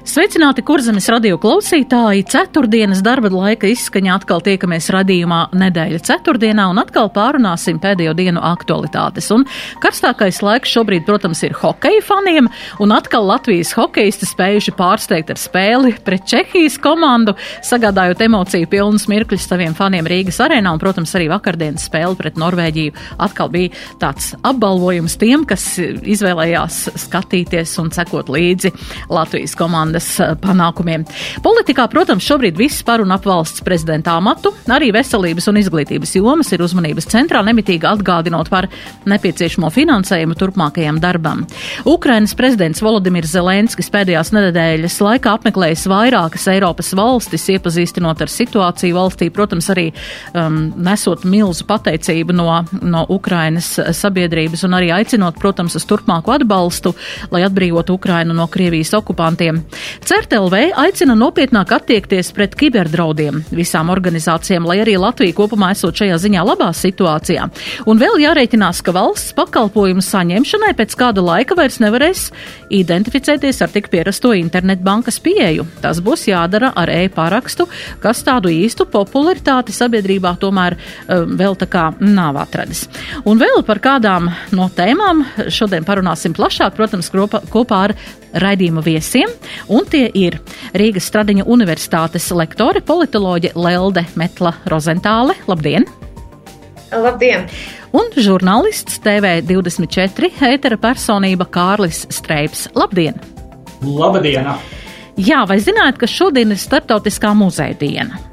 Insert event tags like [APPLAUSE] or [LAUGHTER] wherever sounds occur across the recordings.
Sveicināti kurzemes radio klausītāji! Ceturtdienas darba laika izskaņā atkal tiekamies radījumā nedēļa ceturtdienā un atkal pārunāsim pēdējo dienu aktualitātes. Un karstākais laiks šobrīd, protams, ir hokeja faniem, un atkal Latvijas hokeisti spējuši pārsteigt ar spēli pret Čehijas komandu, sagādājot emociju pilnus mirkļus saviem faniem Rīgas arēnā, un, protams, arī vakardienas spēle pret Norvēģiju atkal bija tāds apbalvojums tiem, kas izvēlējās skatīties un sekot līdzi Latvijas komandas valdes eh, panākumiem. Politikā, protams, šobrīd viss par un ap valsts prezidenta amatu, arī veselības un izglītības jomas ir uzmanības centrā, nemitīgi atgādinot par nepieciešamo finansējumu turpmākajam darbam. Ukrainas prezidents Volodimirs Zelenskis pēdējās nedēļas laikā apmeklējis vairākas Eiropas valstis, iepazīstinot ar situāciju valstī, protams, arī um, nesot milzu pateicību no, no Ukrainas sabiedrības un arī aicinot, protams, uz turpmāku atbalstu, lai atbrīvotu Ukrainu no Krievijas okupantiem. CERTLV aicina nopietnāk attiekties pret kiberdraudiem visām organizācijām, lai arī Latvija kopumā esot šajā ziņā labā situācijā. Un vēl jārēķinās, ka valsts pakalpojumu saņemšanai pēc kāda laika vairs nevarēs identificēties ar tik pierasto internetbankas pieeju. Tas būs jādara ar e-parakstu, kas tādu īstu popularitāti sabiedrībā tomēr um, vēl tā kā nav atradis. Un vēl par kādām no tēmām šodien parunāsim plašāk, protams, kopā ar raidījuma viesiem, un tie ir Rīgas Stradiņa Universitātes lektore, politoloģe Lelde Metla Rozentāle. Labdien! Labdien! Un žurnālists TV24 ētera personība Kārlis Streips. Labdien! Labdien! Jā, vai zināt, ka šodien ir Startautiskā muzeja diena?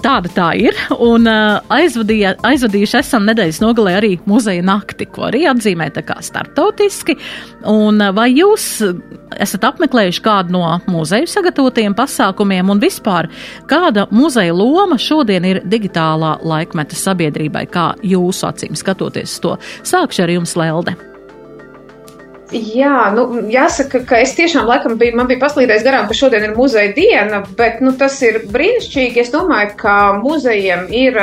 Tāda tā ir. Un uh, aizvadīja, aizvadījuši esam nedēļas nogalē arī muzeja nakti, ko arī atzīmē tā kā startautiski. Un uh, vai jūs esat apmeklējuši kādu no muzeju sagatavotajiem pasākumiem un vispār kāda muzeja loma šodien ir digitālā laikmeta sabiedrībai, kā jūsu acīm skatoties to? Sākšu ar jums, Lelde. Jā, nu, jāsaka, ka es tiešām laikam biju, man bija paslīdējis garām, ka šodien ir muzeja diena, bet nu, tas ir brīnišķīgi. Es domāju, ka muzejiem ir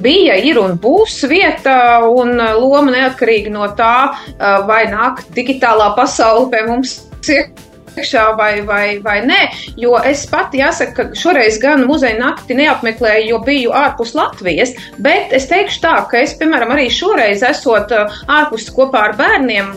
bija, ir un būs vieta un loma neatkarīgi no tā, vai nāk digitālā pasaule pie mums iekšā vai, vai, vai nē. Jo es pati jāsaka, ka šoreiz gan muzeja nakti neapmeklēju, jo biju ārpus Latvijas. Bet es teikšu tā, ka es, piemēram, arī šoreiz esot uh, ārpus kopā ar bērniem,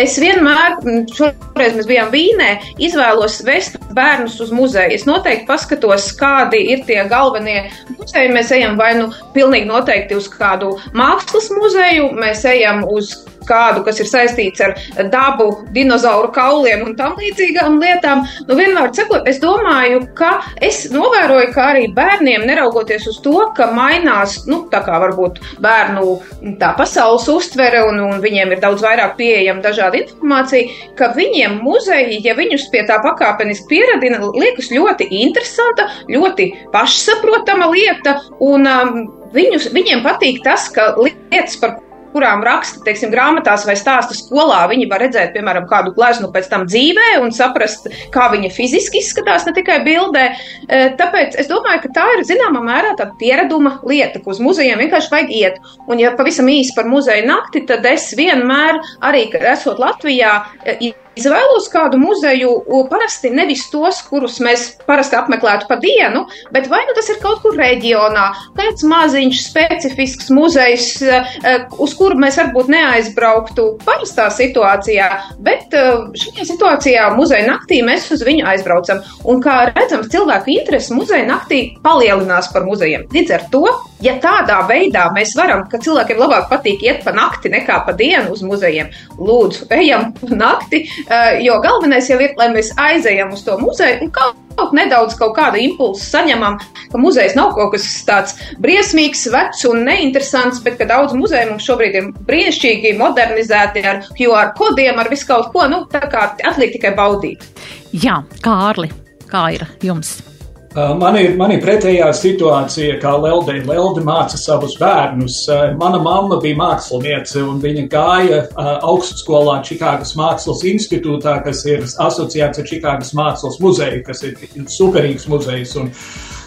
es vienmēr, šoreiz mēs bijām Vīnē, izvēlos vest bērnus uz muzeju. Es noteikti paskatos, kādi ir tie galvenie muzeji. Mēs ejam vai nu pilnīgi noteikti uz kādu mākslas muzeju, mēs ejam uz kādu, kas ir saistīts ar dabu, dinozauru kauliem un tam līdzīgām lietām. Nu, vienmēr sakot, es domāju, ka es novēroju, ka arī bērniem, neraugoties uz to, ka mainās, nu, tā kā varbūt bērnu tā pasaules uztvere un, un viņiem ir daudz vairāk pieejama dažāda informācija, ka viņiem muzeji, ja viņus pie tā pakāpeniski pieradina, liekas ļoti interesanta, ļoti pašsaprotama lieta, un um, viņus, viņiem patīk tas, ka lietas, par kurām raksta, teiksim, grāmatās vai stāsta skolā, viņi var redzēt, piemēram, kādu gleznu pēc tam dzīvē un saprast, kā viņa fiziski izskatās, ne tikai bildē. E, tāpēc es domāju, ka tā ir zināmā mērā tāda piereduma lieta, ko uz muzejiem vienkārši vajag iet. Un, ja pavisam īsi par muzeju nakti, tad es vienmēr, arī esot Latvijā, e, Izvēlos kādu muzeju, parasti nevis tos, kurus mēs parasti apmeklētu pa dienu, bet vai nu tas ir kaut kur reģionā, kāds maziņš, specifisks muzejs, e, e, uz kuru mēs varbūt neaizbrauktu parastā situācijā, bet e, šajā situācijā muzeja naktī mēs uz viņu aizbraucam. Un kā redzams, cilvēku interesi muzeja naktī palielinās par muzejiem. Līdz ar to, ja tādā veidā mēs varam, ka cilvēkiem labāk patīk iet pa nakti nekā pa dienu uz muzejiem, lūdzu, ejam pa nakti jo galvenais jau ir, lai mēs aizejam uz to muzeju un kaut, kaut nedaudz kaut kādu impulsu saņemam, ka muzejs nav kaut kas tāds briesmīgs, vecs un neinteresants, bet ka daudz muzeju mums šobrīd ir brīnišķīgi modernizēti ar QR kodiem, ar visu kaut ko. Nu, tā kā atliek tikai baudīt. Jā, Kārli, kā ir jums? Man ir, man ir pretējā situācija, kā Lelde. Lelde māca savus bērnus. Mana mamma bija māksliniece, un viņa gāja augstskolā Čikāgas Mākslas institūtā, kas ir asociēts ar Čikāgas Mākslas muzeju, kas ir superīgs muzejs. Un,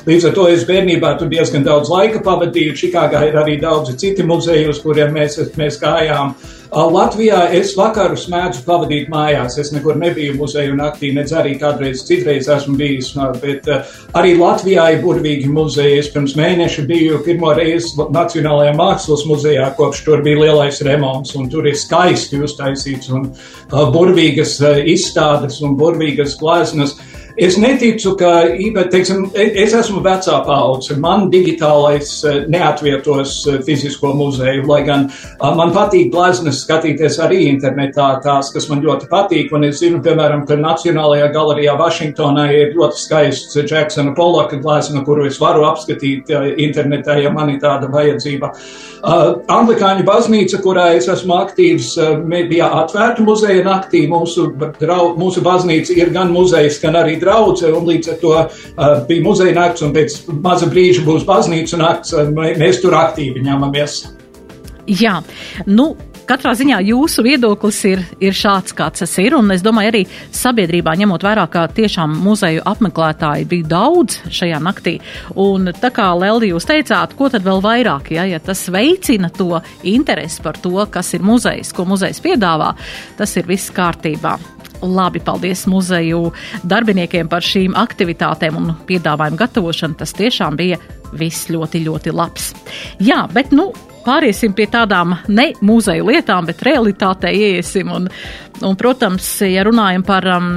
Līdz ar to es bērnībā tur diezgan daudz laika pavadīju. Čikāgā ir arī daudzi citi muzeji, uz kuriem mēs, mēs gājām. Latvijā es vakarus mēdzu pavadīt mājās. Es nekur nebiju muzeju naktī, nedz arī kādreiz citreiz esmu bijis. Bet arī Latvijā ir burvīgi muzeji. Es pirms mēneša biju pirmo reizi Nacionālajā mākslas muzejā, kopš tur bija lielais remonts. Tur ir skaisti uztaisīts un burvīgas izstādes un burvīgas gleznas. Es neticu, ka teiksim, es esmu vecā paudze. Man digitālais eh, neatvietos eh, fizisko muzeju, lai gan man patīk gleznas skatīties arī internetā, tās, kas man ļoti patīk. Un es zinu, piemēram, ka Nacionālajā galerijā Vašingtonā ir ļoti skaists Džeksona Polaka glezna, kuru es varu apskatīt internetā, ja man ir tāda vajadzība. Anglikāņu baznīca, kurā es esmu aktīvs, bija atvērta muzeja naktī. Mūsu, mūsu baznīca ir gan muzejs, gan arī draudze, un līdz ar to uh, bija muzeja nakts, un pēc maza brīža būs baznīca nakts. Mēs tur aktīvi ņemamies. Jā, nu, katrā ziņā jūsu viedoklis ir, ir šāds, kāds tas ir, un es domāju arī sabiedrībā ņemot vērā, ka tiešām muzeju apmeklētāji bija daudz šajā naktī, un tā kā Leldi jūs teicāt, ko tad vēl vairāk, ja, ja tas veicina to interesi par to, kas ir muzejs, ko muzejs piedāvā, tas ir viss kārtībā. Labi, paldies muzeju darbiniekiem par šīm aktivitātēm un piedāvājumu gatavošanu. Tas tiešām bija viss ļoti, ļoti labs. Jā, bet nu, pāriesim pie tādām ne muzeja lietām, bet realitātei iesim. Un, un, protams, ja runājam par um,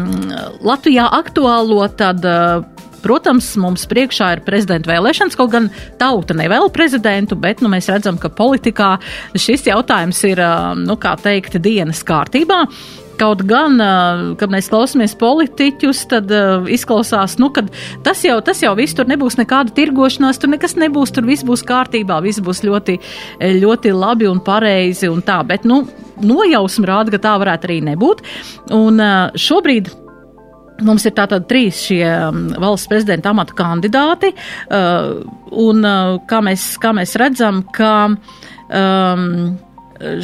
Latvijā aktuālo, tad. Uh, Protams, mums priekšā ir prezidenta vēlēšanas, kaut gan tauta nevēl prezidentu, bet nu, mēs redzam, ka politikā šis jautājums ir, um, nu, kā teikt, dienas kārtībā. Kaut gan, kad mēs klausāmies politiķus, tad izklausās, nu, ka tas jau, tas jau viss tur nebūs nekāda tirgošanās, tur nekas nebūs, tur viss būs kārtībā, viss būs ļoti, ļoti labi un pareizi un tā. Bet, nu, nojausma rāda, ka tā varētu arī nebūt. Un šobrīd. Mums ir tātad trīs šie valsts prezidenta amata kandidāti, un kā, mēs, kā mēs redzam, ka um,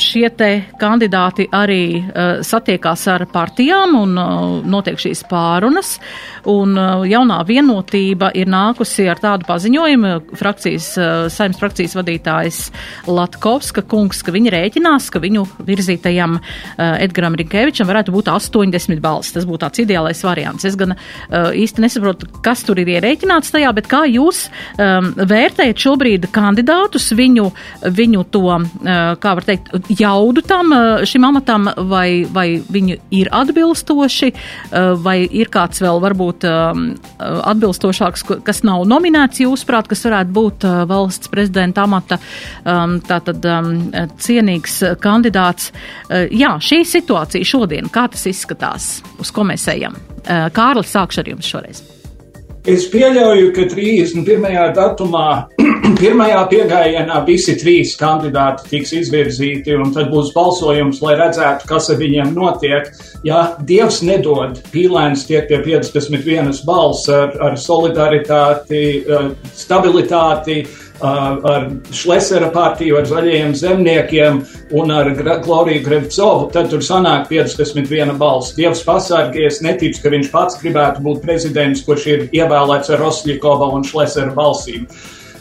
šie te kandidāti arī uh, satiekās ar partijām un uh, notiek šīs pārunas. Un uh, jaunā vienotība ir nākusi ar tādu paziņojumu, frakcijas, saimnes frakcijas vadītājs Latkovska kungs, ka viņi rēķinās, ka viņu virzītajam Edgaram Rinkevičam varētu būt 80 balss. Tas būtu tāds ideālais variants. Es gan īsti nesaprotu, kas tur ir ierēķināts tajā, bet kā jūs um, vērtējat šobrīd kandidātus, viņu, viņu to, kā var teikt, jaudu tam šim amatam, vai, vai viņi ir atbilstoši, vai ir kāds vēl varbūt atbilstošāks, kas nav nominēts jūsuprāt, kas varētu būt valsts prezidenta amata tātad cienīgs kandidāts. Jā, šī situācija šodien, kā tas izskatās, uz ko mēs ejam? Kārlis, sākšu ar jums šoreiz. Es pieļauju, ka 31. datumā, [CLEARS THROAT] pirmajā piegājienā visi trīs kandidāti tiks izvirzīti, un tad būs balsojums, lai redzētu, kas ar viņiem notiek. Ja Dievs nedod, pīlēns tiek pie 51 balss ar, ar solidaritāti, eh, stabilitāti, ar Šlesera partiju, ar zaļajiem zemniekiem un ar Gloriju Grevcovu, tad tur sanāk 51 balss. Dievs pasargies, neticu, ka viņš pats gribētu būt prezidents, kurš ir ievēlēts ar Rosļikova un Šlesera balsīm.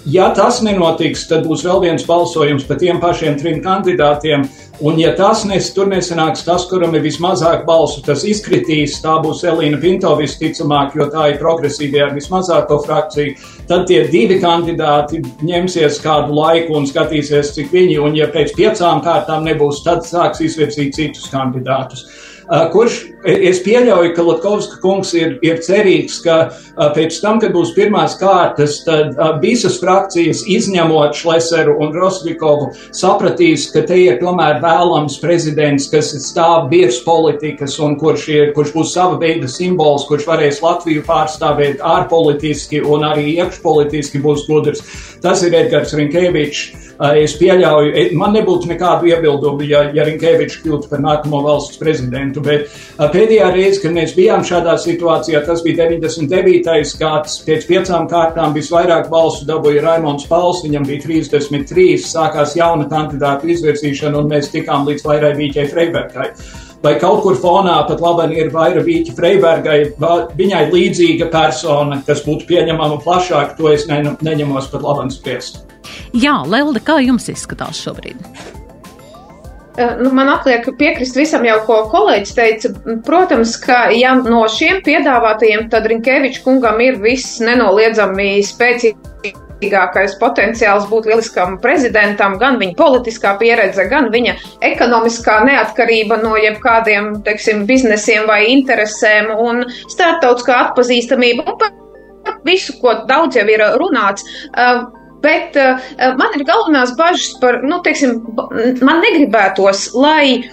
Ja tas nenotiks, tad būs vēl viens balsojums par tiem pašiem trim kandidātiem. Un, ja tas nes, tur nesanāks tas, kuram ir vismazāk balsu, tas izkritīs, tā būs Elīna Pinto visticamāk, jo tā ir progresīvie ar vismazāko frakciju. Tad tie divi kandidāti ņemsies kādu laiku un skatīsies, cik viņi, un ja pēc piecām kārtām nebūs, tad sāks izvirzīt citus kandidātus. Uh, kurš es pieļauju, ka Latkovska kungs ir, ir cerīgs, ka uh, pēc tam, kad būs pirmās kārtas, tad uh, visas frakcijas, izņemot Šleseru un Rosvikovu, sapratīs, ka te ir tomēr vēlams prezidents, kas stāv virs politikas un kurš, ir, kurš būs sava veida simbols, kurš varēs Latviju pārstāvēt ārpolitiski un arī iekšpolitiski būs gudrs. Tas ir Edgars Rinkevičs. Es pieļauju, e, man nebūtu nekādu iebildumu, ja, ja Rinkevičs kļūtu par nākamo valsts prezidentu, bet pēdējā reize, kad mēs bijām šādā situācijā, tas bija 99. gads, pēc piecām kārtām visvairāk balsu dabūja Raimons Pauls, viņam bija 33, sākās jauna kandidātu izvirzīšana, un mēs tikām līdz vairai Vīķai Freibergai vai kaut kur fonā pat labi ir Vaira Vīķa Freibergai, viņai līdzīga persona, kas būtu pieņemama plašāk, to es ne, neņemos pat labi spriest. Jā, Lelde, kā jums izskatās šobrīd? Eh, nu, man atliek piekrist visam jau, ko kolēģis teica. Protams, ka ja no šiem piedāvātajiem, tad Rinkeviča kungam ir viss nenoliedzami spēcīgs spēcīgākais potenciāls būt lieliskam prezidentam, gan viņa politiskā pieredze, gan viņa ekonomiskā neatkarība no jebkādiem, teiksim, biznesiem vai interesēm un starptautiskā atpazīstamība un par visu, ko daudz jau ir runāts. Uh, Bet uh, man ir galvenās bažas par, nu, teiksim, man negribētos, lai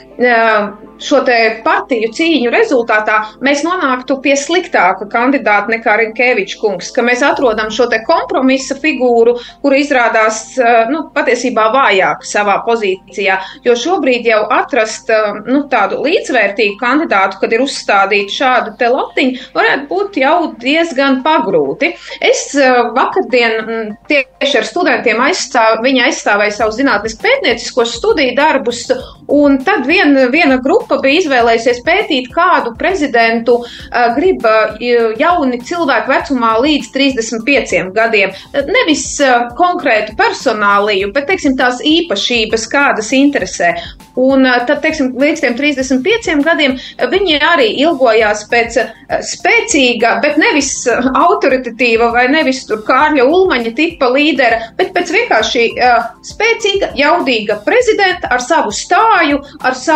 šo partiju cīņu rezultātā mēs nonāktu pie sliktāka kandidāta nekā Rinkevičs kungs, ka mēs atrodam šo kompromisa figūru, kura izrādās nu, patiesībā vājāka savā pozīcijā. Jo šobrīd jau atrast nu, tādu līdzvērtīgu kandidātu, kad ir uzstādīta šāda te latiņa, varētu būt jau diezgan pagrūti. Es vakardien tieši ar studentiem aizstāvu, viņi aizstāvēja savus zinātnisku pētnieciskos studiju darbus, un tad vien, viena grupa bija izvēlējusies pētīt, kādu prezidentu uh, grib uh, jauni cilvēki vecumā līdz 35 gadiem. Nevis uh, konkrētu personāliju, bet, teiksim, tās īpašības, kādas interesē. Un tad, teiksim, līdz tiem 35 gadiem viņi arī ilgojās pēc spēcīga, bet nevis autoritatīva vai nevis tur Kārļa Ulmaņa tipa līdera, bet pēc vienkārši spēcīga, jaudīga prezidenta ar savu stāju, ar savu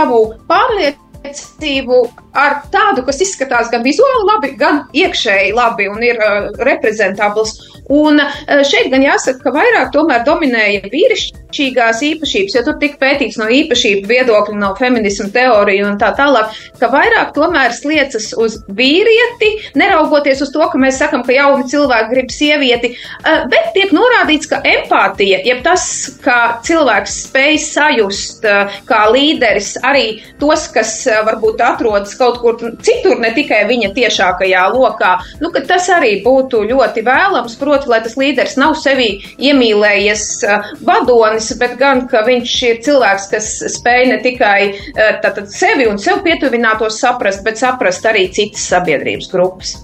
pārliecību pārliecību ar tādu, kas izskatās gan vizuāli labi, gan iekšēji labi un ir uh, reprezentabls. Un uh, šeit gan jāsaka, ka vairāk tomēr dominēja vīrišķīgās īpašības, jo tur tika pētīts no īpašību viedokļa, no feminismu teoriju un tā tālāk, ka vairāk tomēr sliecas uz vīrieti, neraugoties uz to, ka mēs sakam, ka jauni cilvēki grib sievieti, uh, bet tiek norādīts, ka empātija, jeb tas, ka cilvēks spēj sajust uh, kā līderis arī tos, kas uh, varbūt atrodas kaut kur citur, ne tikai viņa tiešākajā lokā, nu, tas arī būtu ļoti vēlams. Proti, lai tas līderis nav sevi iemīlējies uh, vadonis, bet gan, ka viņš ir cilvēks, kas spēj ne tikai uh, tātad, sevi un sev pietuvinātos saprast, bet saprast arī citas sabiedrības grupas.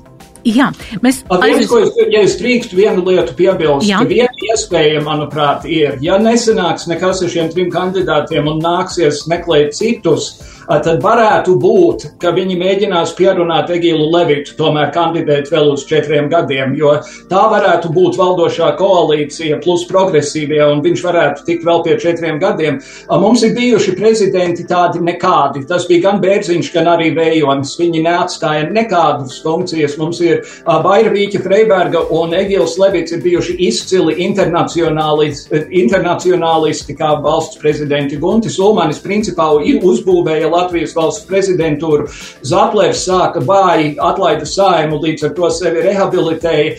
Jā, mēs aizies... es, ja es drīkstu vienu lietu piebilst, Jā. ka viena iespēja, manuprāt, ir, ja nesanāks nekas ar šiem trim kandidātiem un nāksies meklēt citus, tad varētu būt, ka viņi mēģinās pierunāt Egilu Levitu tomēr kandidēt vēl uz četriem gadiem, jo tā varētu būt valdošā koalīcija plus progresīvie, un viņš varētu tikt vēl pie četriem gadiem. Mums ir bijuši prezidenti tādi nekādi. Tas bija gan Bērziņš, gan arī Vējonis. Viņi neatstāja nekādas funkcijas. Mums ir Bairavīķa Freiberga un Egils Levits ir bijuši izcili internacionālisti, internacionālisti kā valsts prezidenti. Guntis Ulmanis principā uzbūvēja Latvijas valsts prezidentūru. Zatlers sāka vāji, atlaida saimu, līdz ar to sevi rehabilitēja.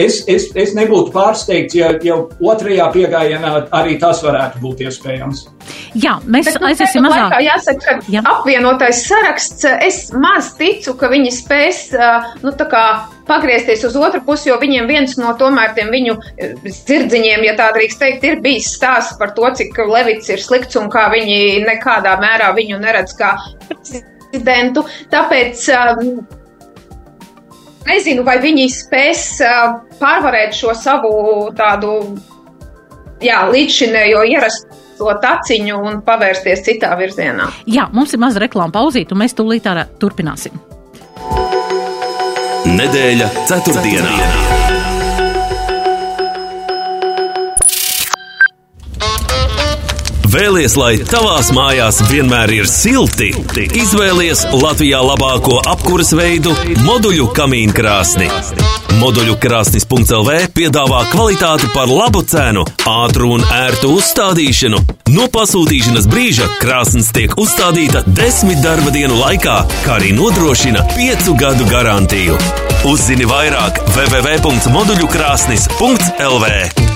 Es, es, es nebūtu pārsteigts, ja jau otrajā piegājienā arī tas varētu būt iespējams. Jā, mēs nu, aiziesim mazāk. Jāsaka, ka Jā. apvienotais saraksts, es maz ticu, ka viņi spēs, nu, tā kā pagriezties uz otru pusi, jo viņiem viens no tomēr tiem viņu dzirdziņiem, ja tā drīkst teikt, ir bijis stāsts par to, cik Levits ir slikts un kā viņi nekādā mērā viņu neredz kā prezidentu. Tāpēc nezinu, vai viņi spēs pārvarēt šo savu tādu, jā, līdzšinējo ierastu to taciņu un pavērsties citā virzienā. Jā, mums ir maza reklāma pauzīt, un mēs tūlīt turpināsim. Nedēļa ceturtdienā. ceturtdienā. Vēlies, lai tavās mājās vienmēr ir silti? Izvēlies Latvijā labāko apkuras veidu - moduļu kamīnkrāsni. Moduļu krāsnis.lv piedāvā kvalitāti par labu cenu, ātru un ērtu uzstādīšanu. No pasūtīšanas brīža krāsnes tiek uzstādīta desmit darba dienu laikā, kā arī nodrošina piecu gadu garantiju. Uzzini vairāk www.moduļukrāsnis.lv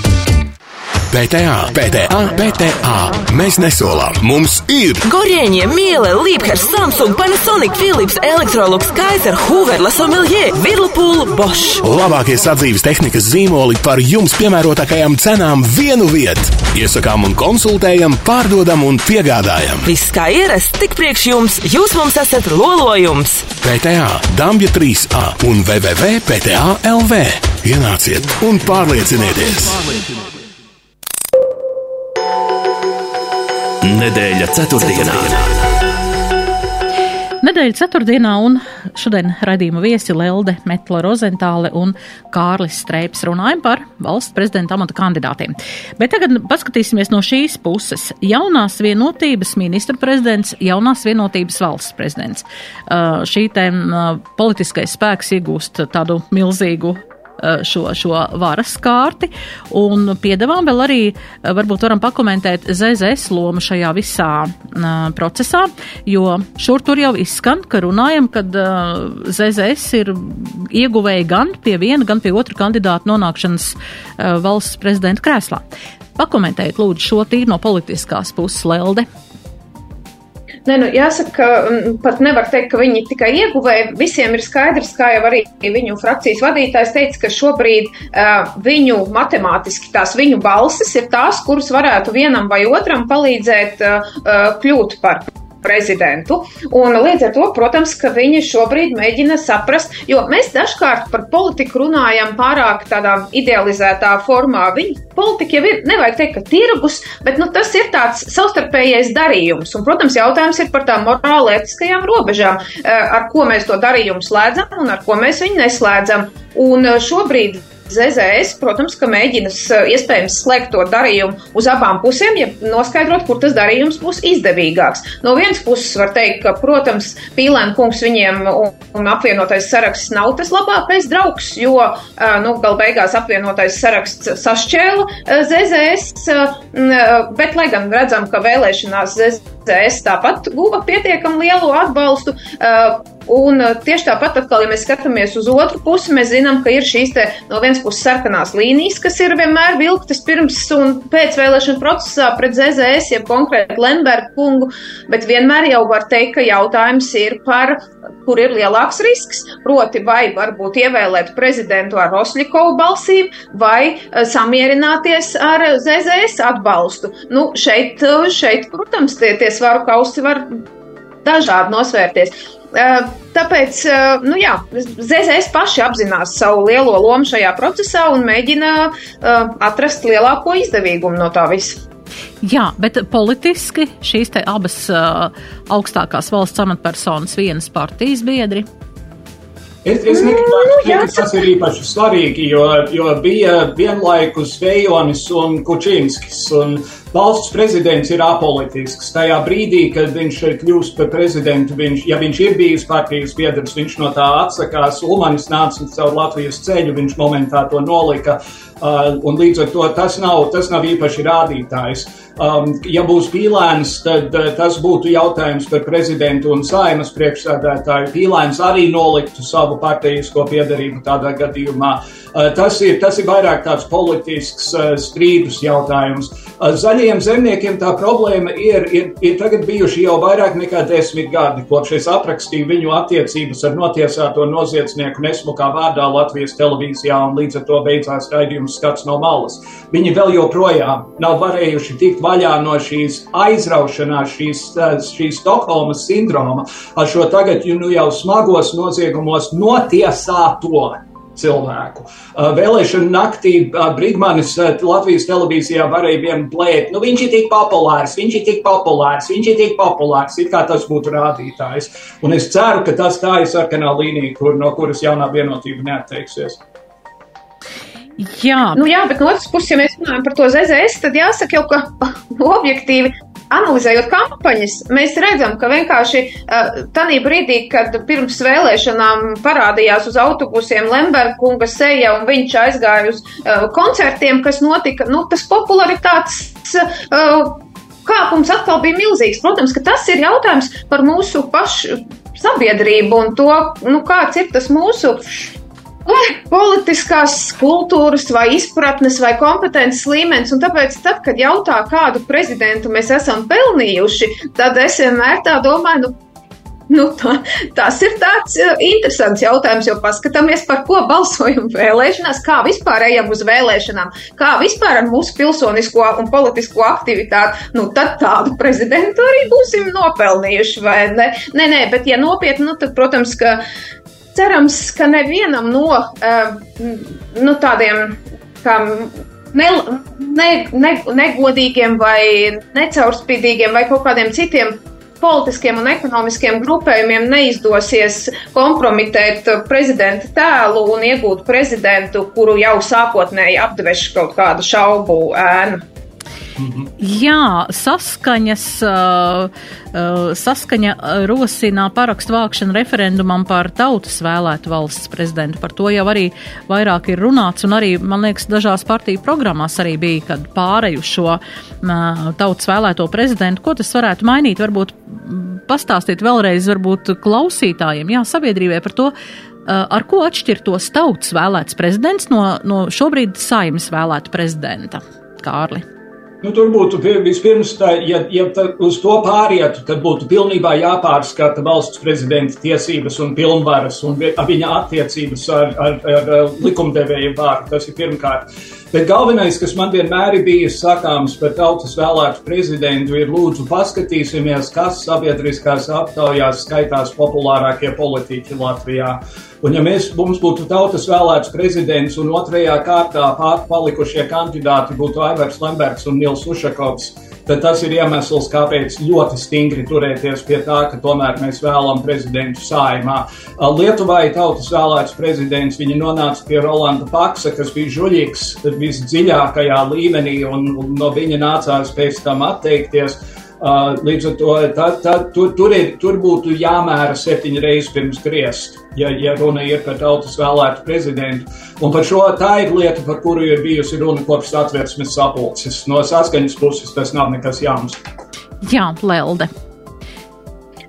PTA, PTA, PTA. Mēs nesolām, mums ir. Gorieņie, Miele, Līpkers, Samsung, Panasonic, Philips, Electrolux, Kaiser, Hoover, Lasomilje, Virlupūl, Bosch. Labākie sadzīves tehnikas zīmoli par jums piemērotākajām cenām vienu vietu. Iesakām un konsultējam, pārdodam un piegādājam. Viss kā ierasts, tik priekš jums, jūs mums esat lolojums. PTA, Dabija 3A un www.pta.lv. Ienāciet un pārliecinieties! Nedēļa ceturtdienā. Nedēļa ceturtdienā un šodien raidījuma viesi Lelde Metla Rozentāle un Kārlis Streips runājam par valsts prezidenta amata kandidātiem. Bet tagad paskatīsimies no šīs puses. Jaunās vienotības ministra prezidents, jaunās vienotības valsts prezidents. Uh, šī te uh, politiskais spēks iegūst tādu milzīgu šo, šo varas kārti. Un piedāvām vēl arī, uh, varbūt varam pakomentēt ZZS lomu šajā visā uh, procesā, jo šur tur jau izskan, ka runājam, kad uh, ZZS ir ieguvēji gan pie viena, gan pie otra kandidāta nonākšanas uh, valsts prezidenta krēslā. Pakomentējiet, lūdzu, šo tīri no politiskās puses, Lelde. Nē, nu, jāsaka, pat nevar teikt, ka viņi tikai ieguvēja. Visiem ir skaidrs, kā jau arī viņu frakcijas vadītājs teica, ka šobrīd uh, viņu matemātiski tās viņu balsis ir tās, kuras varētu vienam vai otram palīdzēt uh, kļūt par prezidentu. Un līdz ar to, protams, ka viņi šobrīd mēģina saprast, jo mēs dažkārt par politiku runājam pārāk tādā idealizētā formā. Viņi politika jau ir, nevajag teikt, ka tirgus, bet nu, tas ir tāds savstarpējais darījums. Un, protams, jautājums ir par tām morālētiskajām robežām, ar ko mēs to darījumu slēdzam un ar ko mēs viņu neslēdzam. Un šobrīd ZZS, protams, ka mēģina iespējams slēgt to darījumu uz abām pusēm, ja noskaidrot, kur tas darījums būs izdevīgāks. No vienas puses var teikt, ka, protams, Pīlēna kungs viņiem un, apvienotais saraksts nav tas labākais draugs, jo, nu, gal beigās apvienotais saraksts sašķēla ZZS, bet, lai gan redzam, ka vēlēšanās ZZS tāpat guva pietiekam lielu atbalstu, Un tieši tāpat, atkal, ja mēs skatāmies uz otru pusi, mēs zinām, ka ir šīs te, no vienas puses sarkanās līnijas, kas ir vienmēr vilktas pirms un pēc vēlēšana procesā pret ZZS, ja konkrēti Lemberga kungu, bet vienmēr jau var teikt, ka jautājums ir par, kur ir lielāks risks, proti vai varbūt ievēlēt prezidentu ar Rosļikovu balsīm vai samierināties ar ZZS atbalstu. Nu, šeit, šeit, protams, tie, tie svaru kausi var dažādi nosvērties. Tāpēc, nu jā, ZZS paši apzinās savu lielo lomu šajā procesā un mēģina atrast lielāko izdevīgumu no tā visa. Jā, bet politiski šīs abas uh, augstākās valsts amatpersonas vienas partijas biedri. Es, es negribētu teikt, ka tas ir īpaši svarīgi, jo, jo bija vienlaikus Vejonis un Kučinskis. Un valsts prezidents ir apolitisks. Tajā brīdī, kad viņš kļūst par prezidentu, viņš, ja viņš ir bijis partijas biedrs, viņš no tā atsakās. Ulmanis nāca caur Latvijas ceļu, viņš momentā to nolika. Uh, un līdz ar to tas nav, tas nav īpaši rādītājs. Um, ja būs pīlēns, tad uh, tas būtu jautājums par prezidentu un saimas priekšsēdētāju. Pīlēns arī noliktu savu partijisko piedarību tādā gadījumā. Uh, tas, ir, tas ir vairāk tāds politisks uh, strīdus jautājums. Zaļiem zemniekiem tā problēma ir, ir, ir tagad bijuši jau vairāk nekā desmit gadi, kopš es aprakstīju viņu attiecības ar notiesāto noziedznieku nesmukā vārdā Latvijas televīzijā un līdz ar to beidzās raidījums skats no malas. Viņi vēl joprojām nav varējuši tikt vaļā no šīs aizraušanās, šīs, šīs Stokholmas sindroma ar šo tagad nu, jau smagos noziegumos notiesāto cilvēku. Vēlēšana naktī Brīsmanis Latvijas televīzijā varēja vien blēt, nu viņš ir tik populārs, viņš ir tik populārs, viņš ir tik populārs, it kā tas būtu rādītājs. Un es ceru, ka tas tā ir sarkanā līnija, kur, no kuras jaunā vienotība neatteiksies. Jā. Nu, jā, bet no otras puses, ja mēs runājam par to ZZS, tad jāsaka jau, ka [LAUGHS] objektīvi analizējot kampaņas, mēs redzam, ka vienkārši uh, tajā brīdī, kad pirms vēlēšanām parādījās uz autobusiem Lemberga seja un viņš aizgāja uz uh, koncertiem, kas notika, nu, tas popularitātes. Uh, Kāpums atkal bija milzīgs. Protams, ka tas ir jautājums par mūsu pašu sabiedrību un to, nu, kāds ir tas mūsu politiskās kultūras, vai izpratnes, vai kompetences līmenis. Un tāpēc, tad, kad jautā, kādu prezidentu mēs esam pelnījuši, tad es vienmēr tā domāju, nu, Nu, tā, tas ir tāds uh, interesants jautājums, jo paskatāmies, par ko balsojam [LAUGHS] vēlēšanās, kā vispār ejam uz vēlēšanām, kā vispār ar mūsu pilsonisko un politisko aktivitāti. Nu, tad tādu prezidentu arī būsim nopelnījuši, vai ne? Nē, nē, bet ja nopietni, nu, tad, protams, ka cerams, ka nevienam no uh, nu, tādiem ne, ne, ne, negodīgiem vai necaurspīdīgiem vai kaut kādiem citiem politiskiem un ekonomiskiem grupējumiem neizdosies kompromitēt prezidenta tēlu un iegūt prezidentu, kuru jau sākotnēji apdeveši kaut kādu šaubu ēnu. Jā, saskaņas, saskaņa rosina parakstu vākšanu referendumam par tautas vēlētu valsts prezidentu. Par to jau arī vairāk ir runāts, un arī, man liekas, dažās partiju programmās arī bija, kad pāreju šo tautas vēlēto prezidentu. Ko tas varētu mainīt? Varbūt pastāstīt vēlreiz, varbūt klausītājiem, jā, sabiedrībai par to, ar ko atšķirtos tautas vēlēts prezidents no, no šobrīd saimas vēlēta prezidenta. Kārli. Nu, tur būtu vispirms, tā, ja, ja tā, uz to pārietu, tad būtu pilnībā jāpārskata valsts prezidenta tiesības un pilnvaras un viņa attiecības ar, ar, ar likumdevēju vārdu. Tas ir pirmkārt. Bet galvenais, kas man vienmēr ir bijis sakāms par tautas vēlētu prezidentu, ir lūdzu paskatīsimies, kas sabiedriskās aptaujās skaitās populārākie politiķi Latvijā. Un ja mēs, mums būtu tautas vēlēts prezidents un otrajā kārtā palikušie kandidāti būtu Aivars Lembergs un Nils Ušakovs, tad tas ir iemesls, kāpēc ļoti stingri turēties pie tā, ka tomēr mēs vēlam prezidentu saimā. Lietuvai tautas vēlēts prezidents, viņi nonāca pie Rolanda Paksa, kas bija žuļīgs visdziļākajā līmenī, un no viņa nācās pēc tam atteikties. Līdz ar to tā, tā, tur, tur, ir, tur būtu jāmēra septiņas reizes pirms griezt, ja, ja runa ir par tautas vēlētu prezidentu. Un par šo tā ir lieta, par kuru ir bijusi runa kopš satversmes sapulces. No saskaņas puses tas nav nekas jauns. Jā, Lelde.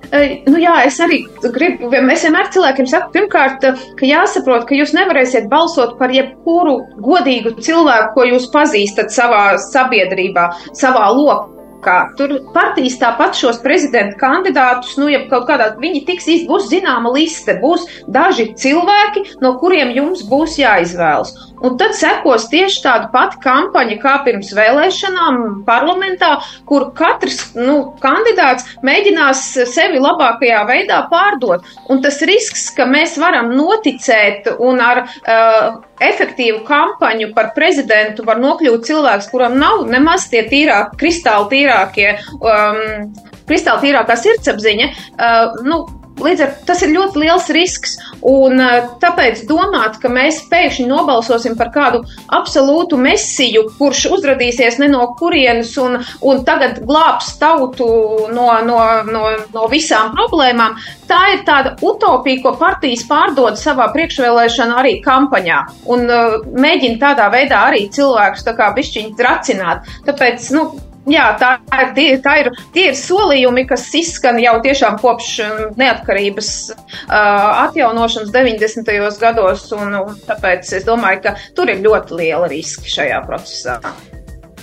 Nu, jā, es arī gribu, es vienmēr cilvēkiem saku, pirmkārt, ka jāsaprot, ka jūs nevarēsiet balsot par jebkuru godīgu cilvēku, ko jūs pazīstat savā sabiedrībā, savā lokā kā tur partijas tāpat šos prezidenta kandidātus, nu, ja kaut kādā viņi tiks iz, būs zināma liste, būs daži cilvēki, no kuriem jums būs jāizvēlas. Un tad sekos tieši tāda pati kampaņa kā pirms vēlēšanām parlamentā, kur katrs nu, kandidāts mēģinās sevi labākajā veidā pārdot. Un tas risks, ka mēs varam noticēt un ar uh, efektīvu kampaņu par prezidentu var nokļūt cilvēks, kuram nav nemaz tie tīrāk, kristāli tīrākie. Um, Kristāli tīrākā sirdsapziņa, uh, nu, Līdz ar to tas ir ļoti liels risks. Un tāpēc domāt, ka mēs pēkšņi nobalsosim par kādu absolūtu mesiju, kurš uzrādīsies ne no kurienes un, un tagad glābs tautu no, no, no, no visām problēmām, tā ir tāda utopija, ko partijas pārdod savā priekšvēlēšana arī kampaņā. Un uh, mēģina tādā veidā arī cilvēkus tā kā bišķiņi tracināt. Tāpēc, nu, Jā, tā ir, tie, tā ir, tie ir solījumi, kas izskan jau tiešām kopš um, neatkarības uh, atjaunošanas 90. gados, un, un tāpēc es domāju, ka tur ir ļoti liela riska šajā procesā.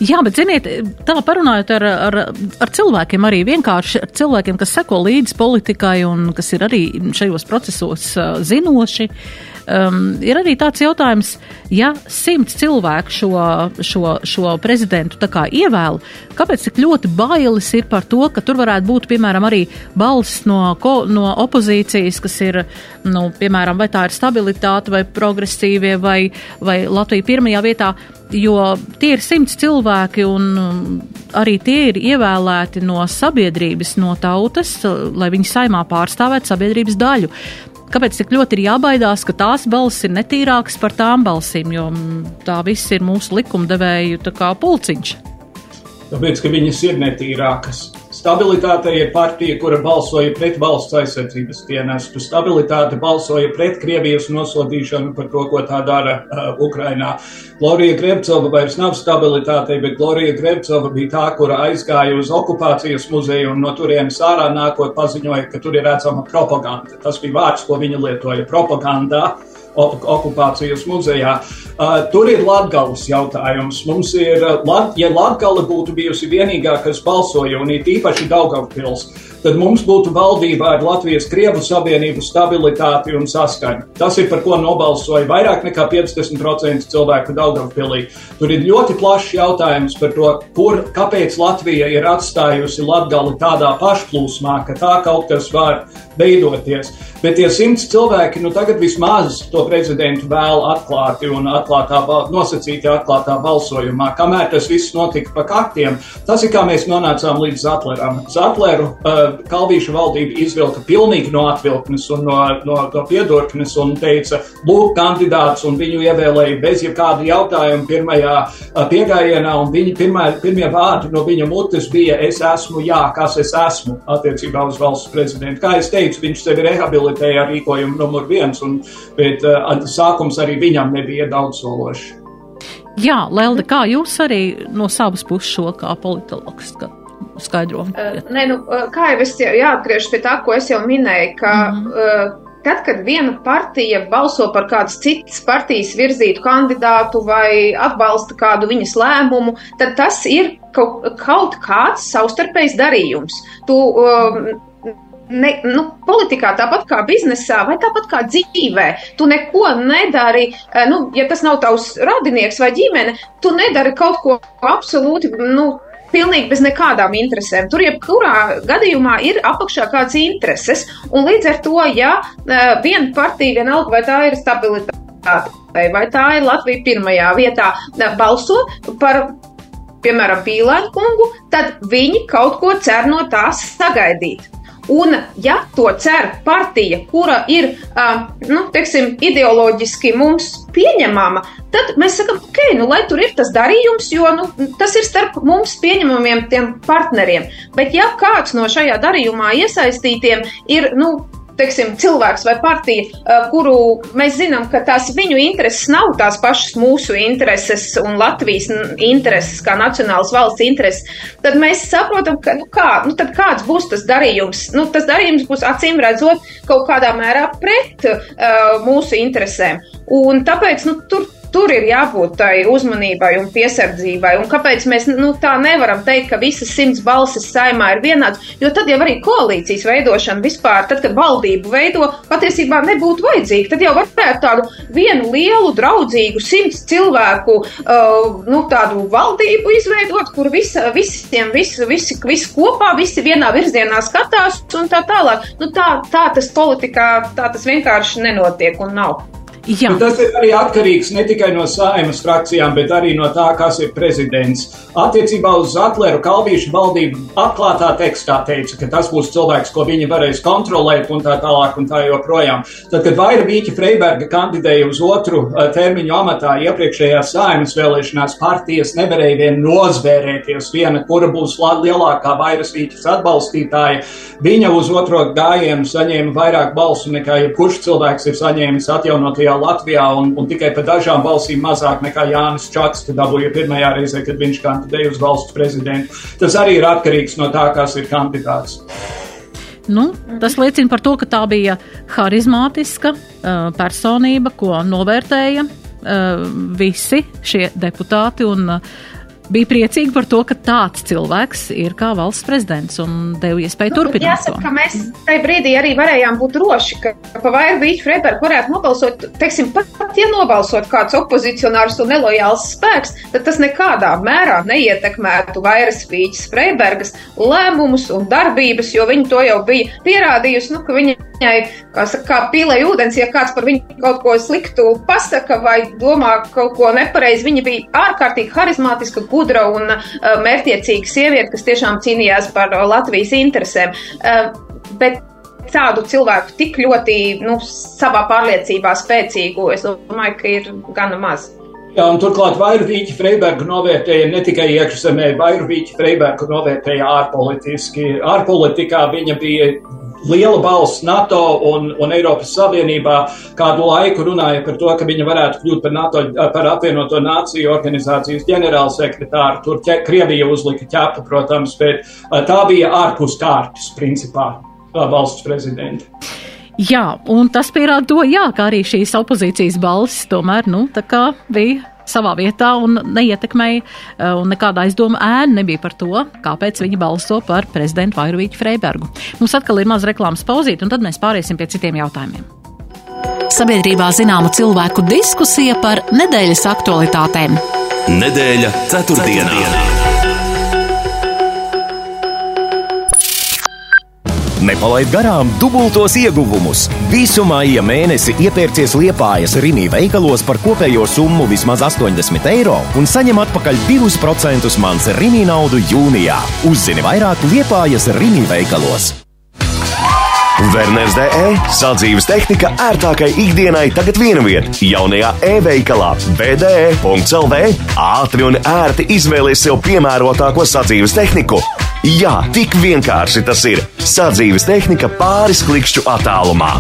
Jā, bet ziniet, tā parunājot ar, ar, ar cilvēkiem, arī vienkārši ar cilvēkiem, kas seko līdzi politikai un kas ir arī šajos procesos uh, zinoši. Uh, Um, ir arī tāds jautājums, ja simts cilvēku šo, šo, šo prezidentu tā kā ievēlu, kāpēc tik ļoti bailes ir par to, ka tur varētu būt, piemēram, arī balss no, ko, no opozīcijas, kas ir, nu, piemēram, vai tā ir stabilitāte vai progresīvie vai, vai Latvija pirmajā vietā, jo tie ir simts cilvēki un um, arī tie ir ievēlēti no sabiedrības, no tautas, lai viņi saimā pārstāvētu sabiedrības daļu kāpēc tik ļoti ir jābaidās, ka tās balss ir netīrākas par tām balsīm, jo mm, tā viss ir mūsu likumdevēju pulciņš. Tāpēc, ka viņas ir netīrākas. Stabilitāte ir partija, kura balsoja pret valsts aizsardzības dienestu. Stabilitāte balsoja pret Krievijas nosodīšanu par to, ko tā dara uh, Ukrainā. Glorija Krevcova vairs nav stabilitātei, bet Glorija Krevcova bija tā, kura aizgāja uz okupācijas muzeju un no turienes ārā nākot paziņoja, ka tur ir redzama propaganda. Tas bija vārds, ko viņa lietoja - propagandā. Okupācijas muzejā. Uh, tur ir latgales jautājums. Mums ir, uh, ja latgale būtu bijusi vienīgā, kas balsoja, un it īpaši Daugavpils, tad mums būtu valdībā ar Latvijas Krievu savienību stabilitāti un saskaņu. Tas ir par ko nobalsoja vairāk nekā 50% cilvēku Daugavpilī. Tur ir ļoti plašs jautājums par to, kur, kāpēc Latvija ir atstājusi latgali tādā pašplūsmā, ka tā kaut kas var veidoties. Bet tie simts cilvēki, nu tagad vismaz to prezidentu vēl atklāti un atklātā, nosacīti atklātā balsojumā, kamēr tas viss notika pa kaktiem. Tas ir kā mēs nonācām līdz Zatleram. Zatleru uh, Kalvīša valdība izvilka pilnīgi no atvilknes un no, no, no piedurknes un teica, lūk, kandidāts un viņu ievēlēja bez jebkāda jautājuma pirmajā uh, piegājienā un viņa pirmā, pirmie vārdi no viņa mutes bija es esmu, jā, kas es esmu attiecībā uz valsts prezidentu. Kā es teicu, viņš sevi rehabilitēja komitejā rīkojumu numur viens, un, bet uh, sākums arī viņam nebija daudz sološs. Jā, Lelde, kā jūs arī no savas puses šo kā politologs skaidro? Uh, nē, nu, kā jau es jāatgriežas pie tā, ko es jau minēju, ka mm -hmm. uh, Tad, kad viena partija balso par kādas citas partijas virzītu kandidātu vai atbalsta kādu viņas lēmumu, tad tas ir kaut, kaut kāds savstarpējs darījums. Tu, um, Ne, nu, politikā, tāpat kā biznesā, vai tāpat kā dzīvē, tu neko nedari. Eh, nu, ja tas nav tavs radinieks vai ģimene, tu nedari kaut ko absolūti. Nu, Pilnīgi bez nekādām interesēm. Tur, jebkurā gadījumā, ir apakšā kāds intereses. Un līdz ar to, ja eh, viena partija, vienalga, vai tā ir stabilitāte, vai tā ir Latvija pirmajā vietā, eh, balso par piemēram, Pīlānu kungu, tad viņi kaut ko cer no tās sagaidīt. Un, ja to cer partija, kura ir nu, teiksim, ideoloģiski mums pieņemama, tad mēs sakām, ok, nu, lai tur ir tas darījums, jo nu, tas ir starp mums pieņemamiem partneriem. Bet, ja kāds no šajā darījumā iesaistītiem ir nu, teiksim, cilvēks vai partija, eh, kuru mēs zinām, ka tās viņu intereses nav tās pašas mūsu intereses un Latvijas intereses, kā nacionālas valsts intereses, tad mēs saprotam, ka, nu kā, nu tad kāds būs tas darījums? Nu, tas darījums būs acīm redzot kaut kādā mērā pret uh, mūsu interesēm. Un tāpēc, nu, tur tur ir jābūt tai uzmanībai un piesardzībai. Un kāpēc mēs nu, tā nevaram teikt, ka visas simts balsis saimā ir vienādas? Jo tad jau arī koalīcijas veidošana vispār, tad, kad valdību veido, patiesībā nebūtu vajadzīga. Tad jau varētu tādu vienu lielu, draudzīgu, simts cilvēku uh, nu, valdību izveidot, kur visa, visiem visi, visi, visi kopā, visi vienā virzienā skatās un tā tālāk. Nu, tā, tā tas politikā, tā tas vienkārši nenotiek un nav. Jā. Bet tas ir arī atkarīgs ne tikai no saimas frakcijām, bet arī no tā, kas ir prezidents. Attiecībā uz Zatleru Kalvīšu valdību atklātā tekstā teica, ka tas būs cilvēks, ko viņi varēs kontrolēt un tā tālāk un tā joprojām. Tad, kad Vaira Vīķa Freiberga kandidēja uz otru uh, termiņu amatā iepriekšējās saimas vēlēšanās, partijas nevarēja vien nozvērēties viena, kura būs lielākā Vairas Vīķas atbalstītāja. Viņa uz otro gājienu saņēma vairāk balsu nekā jebkurš cilvēks ir saņēmis atjaunotajā Latvijā un, un tikai par dažām balsīm mazāk nekā Jānis Čakste dabūja pirmajā reizē, kad viņš kandidēja uz valsts prezidentu. Tas arī ir atkarīgs no tā, kas ir kandidāts. Nu, tas liecina par to, ka tā bija harizmātiska uh, personība, ko novērtēja uh, visi šie deputāti. Un, uh, bija priecīgi par to, ka tāds cilvēks ir kā valsts prezidents un deva iespēju nu, turpināt. Jāsaka, to. ka mēs tajā brīdī arī varējām būt droši, ka pa vairu Vīķu Freibergu varētu nobalsot, teiksim, pat, pat ja nobalsot kāds opozicionārs un nelojāls spēks, tad tas nekādā mērā neietekmētu vairas Vīķas Freibergas lēmumus un darbības, jo viņi to jau bija pierādījusi, nu, ka viņa viņai, kā saka, kā pīlē ūdens, ja kāds par viņu kaut ko sliktu pasaka vai domā kaut ko nepareizi. Viņa bija ārkārtīgi harizmātiska, gudra un uh, mērķiecīga sieviete, kas tiešām cīnījās par uh, Latvijas interesēm. Uh, bet tādu cilvēku tik ļoti nu, savā pārliecībā spēcīgu, es domāju, ka ir gana maz. Jā, un turklāt Vairvīķa Freiberga novērtēja ne tikai iekšzemē, Vairvīķa Freiberga novērtēja ārpolitiski. Ārpolitikā viņa bija liela balss NATO un, un Eiropas Savienībā kādu laiku runāja par to, ka viņa varētu kļūt par, NATO, par apvienoto nāciju organizācijas ģenerālsekretāru. Tur ķe, Krievija uzlika ķepu, protams, bet tā bija ārpus kārtas, principā, valsts prezidenta. Jā, un tas pierāda to, jā, ka arī šīs opozīcijas balsis tomēr, nu, tā kā bija savā vietā un neietekmēja, eh, un nekāda aizdoma ēna nebija par to, kāpēc viņi balso par prezidentu Vairvīķu Freibergu. Mums atkal ir maz reklāmas pauzīt, un tad mēs pāriesim pie citiem jautājumiem. Sabiedrībā zināma cilvēku diskusija par nedēļas aktualitātēm. Nedēļa ceturtdienā. ceturtdienā. Nepalaid garām dubultos ieguvumus. Visu māja mēnesi iepērcies liepājas Rīgā veikalos par kopējo summu vismaz 80 eiro un saņem atpakaļ 2% mans Rīgā naudu jūnijā. Uzzini vairāk liepājas Rīgā veikalos. Werners DE sadzīves tehnika ērtākai ikdienai tagad vienviet jaunajā e-veikalā BDE.CLV. Ātri un ērti izvēlies sev piemērotāko sadzīves tehniku Jā, tik vienkārši tas ir. Sadzīves tehnika pāris klikšķu attālumā.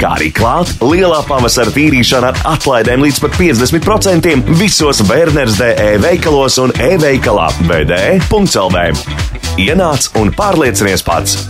Kā arī klāt, lielā pavasara tīrīšana ar atlaidēm līdz pat 50% visos Werners DE veikalos un e-veikalā BDE.CLV. Ienāc un pārliecinies pats!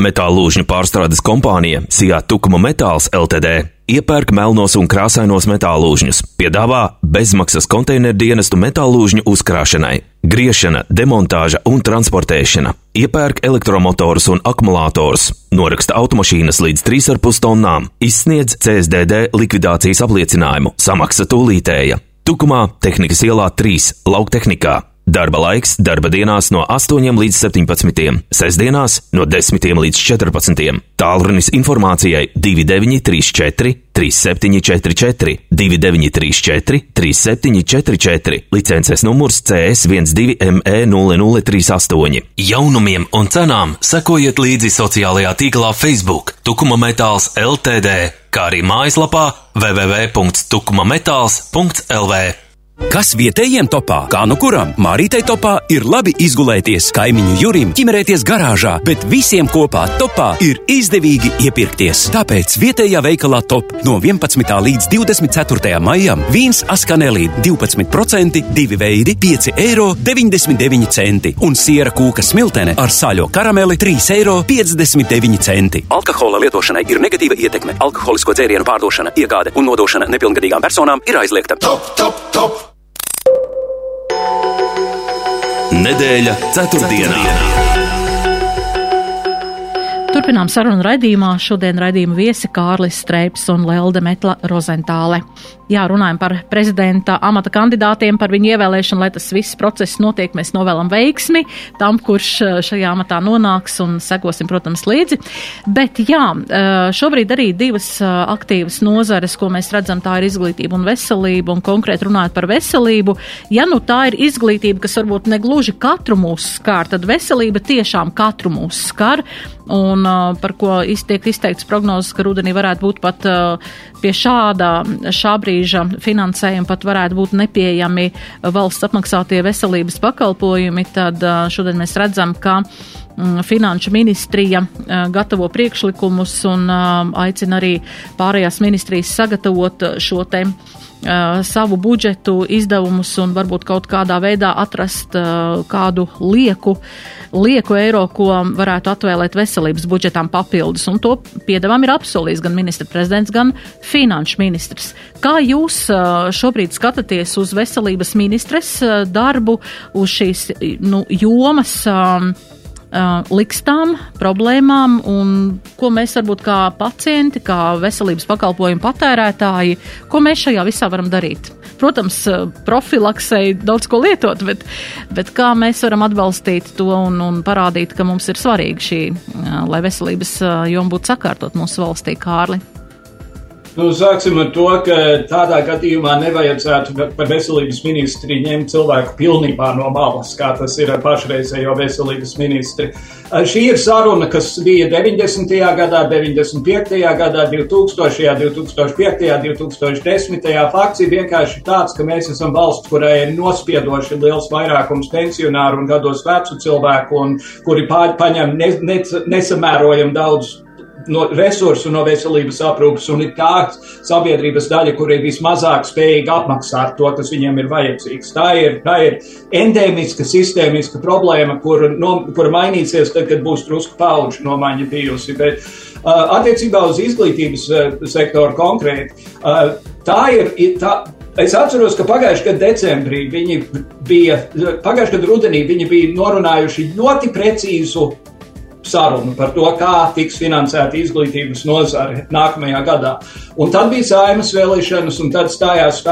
Metāla lūžņu pārstrādes kompānija Sijā Tukuma Metāls LTD iepērk melnos un krāsainos metālūžņus, piedāvā bezmaksas konteineru dienestu metālūžņu uzkrāšanai, griešana, demontāža un transportēšana, iepērk elektromotorus un akumulātorus, noraksta automašīnas līdz 3,5 tonnām, izsniedz CSDD likvidācijas apliecinājumu, samaksa tūlītēja. Tukumā, Tehnikas ielā 3, lauktehnikā, Darba laiks darba dienās no 8 līdz 17, sestdienās no 10 līdz 14. Tālrunis informācijai 2934, 3744, 2934, 3744, licences numurs CS12ME0038. Jaunumiem un cenām sekojiet līdzi sociālajā tīklā Facebook Tukuma Metāls LTD, kā arī mājaslapā www.tukumametāls.lv. Kas vietējiem topā? Kā nu kuram? Mārītei topā ir labi izgulēties, kaimiņu jurim, ķimerēties garāžā, bet visiem kopā topā ir izdevīgi iepirkties. Tāpēc vietējā veikalā top no 11. līdz 24. maijam vīns askanelī 12%, 2 veidi 5 eiro 99 centi un siera kūka smiltene ar saļo karameli 3 eiro 59 centi. Alkohola lietošanai ir negatīva ietekme. Alkoholisko dzērienu pārdošana, iegāde un nodošana nepilngadīgām personām ir aizliegta. Top, top, top. Nedēļa ceturtdienā. Turpinām sarunu raidījumā. Šodien raidījuma viesi Kārlis Streips un Lelde Metla Rozentāle jā, runājam par prezidenta amata kandidātiem, par viņu ievēlēšanu, lai tas viss process notiek. Mēs novēlam veiksmi tam, kurš eh, šajā amatā nonāks un sekosim, protams, līdzi. Bet jā, eh, šobrīd arī divas eh, aktīvas nozares, ko mēs redzam, tā ir izglītība un veselība, un konkrēti runājot par veselību. Ja nu tā ir izglītība, kas varbūt negluži katru mūsu skar, tad veselība tiešām katru mūsu skar, un par ko iztiek izteikts prognozes, ka rudenī varētu būt pat pie šāda, šā brīža finansējuma pat varētu būt nepieejami valsts apmaksātie veselības pakalpojumi, tad šodien mēs redzam, ka mm, Finanšu ministrija gatavo priekšlikumus un aicina arī pārējās ministrijas sagatavot šo te uh, savu budžetu, izdevumus un varbūt kaut kādā veidā atrast kādu lieku, lieku eiro, ko varētu atvēlēt veselības budžetām papildus. Un to piedāvām ir apsolījis gan ministra prezidents, gan finanšu ministrs. Kā jūs šobrīd skatāties uz veselības ministres darbu, uz šīs nu, jomas? Uh, uh, likstām, problēmām un ko mēs varbūt kā pacienti, kā veselības pakalpojumu patērētāji, ko mēs šajā visā varam darīt. Protams, profilaksei daudz ko lietot, bet, bet kā mēs varam atbalstīt to un, un parādīt, ka mums ir svarīgi šī, lai veselības joma būtu sakārtot mūsu valstī, Kārli. Nu, sāksim ar to, ka tādā gadījumā nevajadzētu par veselības ministri ņemt cilvēku pilnībā no malas, kā tas ir ar pašreizējo veselības ministri. Šī ir saruna, kas bija 90. gadā, 95. gadā, 2000., 2005., 2010. Fakts ir vienkārši tāds, ka mēs esam valsts, kurai ir nospiedoši liels vairākums pensionāru un gados vecu cilvēku, un kuri paņem ne, ne, nesamērojam daudz no resursu no veselības aprūpas un ir tā sabiedrības daļa, kur ir vismazāk spējīga apmaksāt to, kas viņiem ir vajadzīgs. Tā ir, tā ir endēmiska, sistēmiska problēma, kur, no, kur mainīsies tad, kad būs drusku paudžu nomaiņa bijusi. Bet, uh, attiecībā uz izglītības uh, sektoru konkrēti, uh, tā ir. Tā, Es atceros, ka pagājušajā gadā decembrī viņi bija, pagājušajā gadā rudenī viņi bija norunājuši ļoti precīzu sarunu par to, kā tiks finansēta izglītības nozare nākamajā gadā. Un tad bija saimas vēlēšanas, un tad stājās,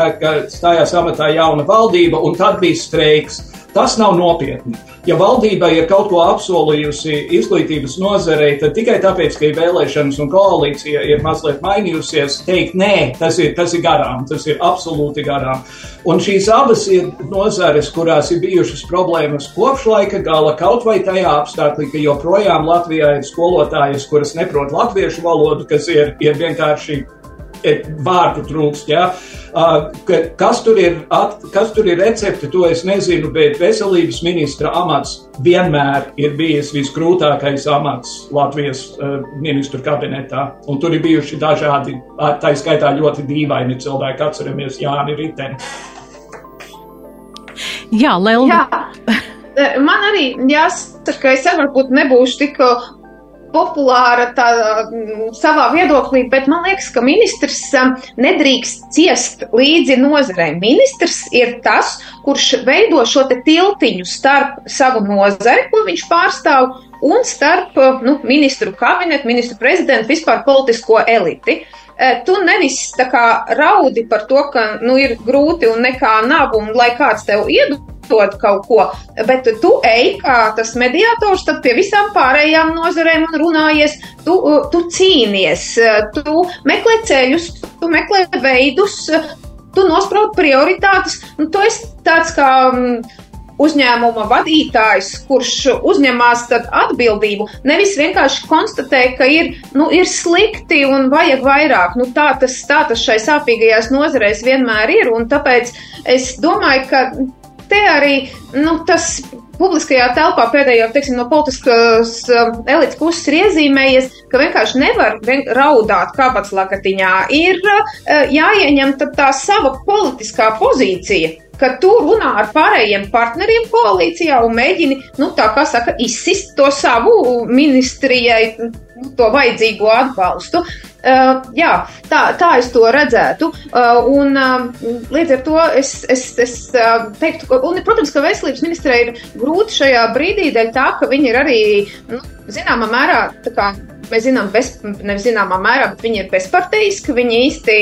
stājās amatā jauna valdība, un tad bija streiks. Tas nav nopietni. Ja valdība ir kaut ko apsolījusi izglītības nozarei, tad tikai tāpēc, ka ir vēlēšanas un koalīcija ir mazliet mainījusies, teikt, nē, tas ir, tas ir garām, tas ir absolūti garām. Un šīs abas ir nozares, kurās ir bijušas problēmas kopš laika gala, kaut vai tajā apstākļā, ka joprojām Latvijā ir skolotājas, kuras neprot latviešu valodu, kas ir, ir vienkārši vārdu trūkst. Ja? Kas tur, ir, kas tur ir recepte, to es nezinu, bet veselības ministra amats vienmēr ir bijis visgrūtākais amats Latvijas ministru kabinetā. Un tur ir bijuši dažādi, tā skaitā ļoti dīvaini cilvēki, atceramies Jāni Riteni. Jā, Lelija. [LAUGHS] Man arī jāsaka, ka es varbūt nebūšu tik populāra tādā mm, savā viedoklī, bet man liekas, ka ministrs um, nedrīkst ciest līdzi nozarei. Ministrs ir tas, kurš veido šo tiltiņu starp savu nozari, ko viņš pārstāv, un starp nu, ministru kabinetu, ministru prezidentu, vispār politisko eliti. Eh, tu nevis tā kā raudi par to, ka nu, ir grūti un nekā nav, un lai kāds tev iedod dod kaut ko, bet tu ej kā tas mediātors tad pie visām pārējām nozarēm un runājies, tu, tu cīnies, tu meklē ceļus, tu meklē veidus, tu nospraud prioritātes, un tu esi tāds kā mm, uzņēmuma vadītājs, kurš uzņemās atbildību, nevis vienkārši konstatē, ka ir, nu, ir slikti un vajag vairāk. Nu, tā, tas, tā tas šai sāpīgajās nozarēs vienmēr ir, un tāpēc es domāju, ka te arī nu, tas publiskajā telpā pēdējo, teiksim, no politiskas um, elites puses ir iezīmējies, ka vienkārši nevar vien raudāt kāpats lakatiņā. Ir uh, jāieņem tā sava politiskā pozīcija ka tu runā ar pārējiem partneriem koalīcijā un mēģini, nu, tā kā saka, izsist to savu ministrijai, nu, to vajadzīgo atbalstu. Uh, jā, tā, tā es to redzētu. Uh, un uh, līdz ar to es, es, es teiktu, ka, un, protams, ka veselības ministrei ir grūti šajā brīdī dēļ tā, ka viņi ir arī, nu, zināmā mērā, tā kā mēs zinām, bez, nevis zināmā mērā, bet viņi ir bezparteiski, viņi īsti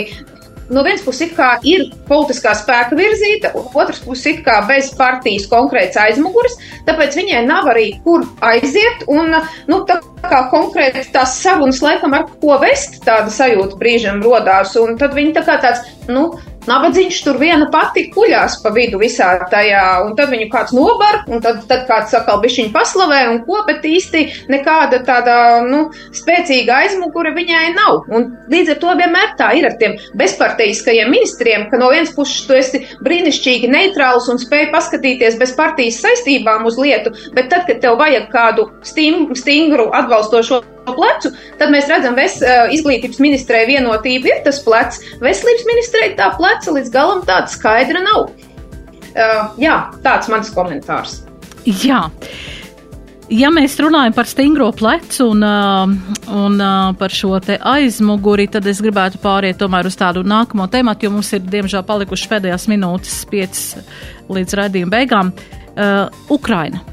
no vienas puses ir politiskā spēka virzīta, un otrs puses ir bez partijas konkrēts aizmugures, tāpēc viņai nav arī kur aiziet. Un, nu, tā kā konkrēti tās sarunas laikam ar ko vest, tāda sajūta brīžam rodās, un tad viņi tā kā tāds, nu, Nabadzīgs tur viena pati kuļās pa vidu visā tajā, un tad viņu kāds nobar, un tad, tad kāds atkal bišķiņu paslavē, un ko, bet īsti nekāda tāda, nu, spēcīga aizmugure viņai nav. Un līdz ar to vienmēr tā ir ar tiem bezparteiskajiem ministriem, ka no vienas puses tu esi brīnišķīgi neitrāls un spēj paskatīties bez partijas saistībām uz lietu, bet tad, kad tev vajag kādu stingru atbalstošo plecu, tad mēs redzam, ka izglītības ministrē vienotība ir tas plecs. Veselības ministrē tā pleca līdz galam tāda skaidra nav. Uh, jā, tāds mans komentārs. Jā. Ja mēs runājam par stingro plecu un, un par šo te aizmuguri, tad es gribētu pāriet tomēr uz tādu nākamo tematu, jo mums ir diemžēl palikušas pēdējās minūtes, piecas līdz raidījuma beigām. Uh, Ukraina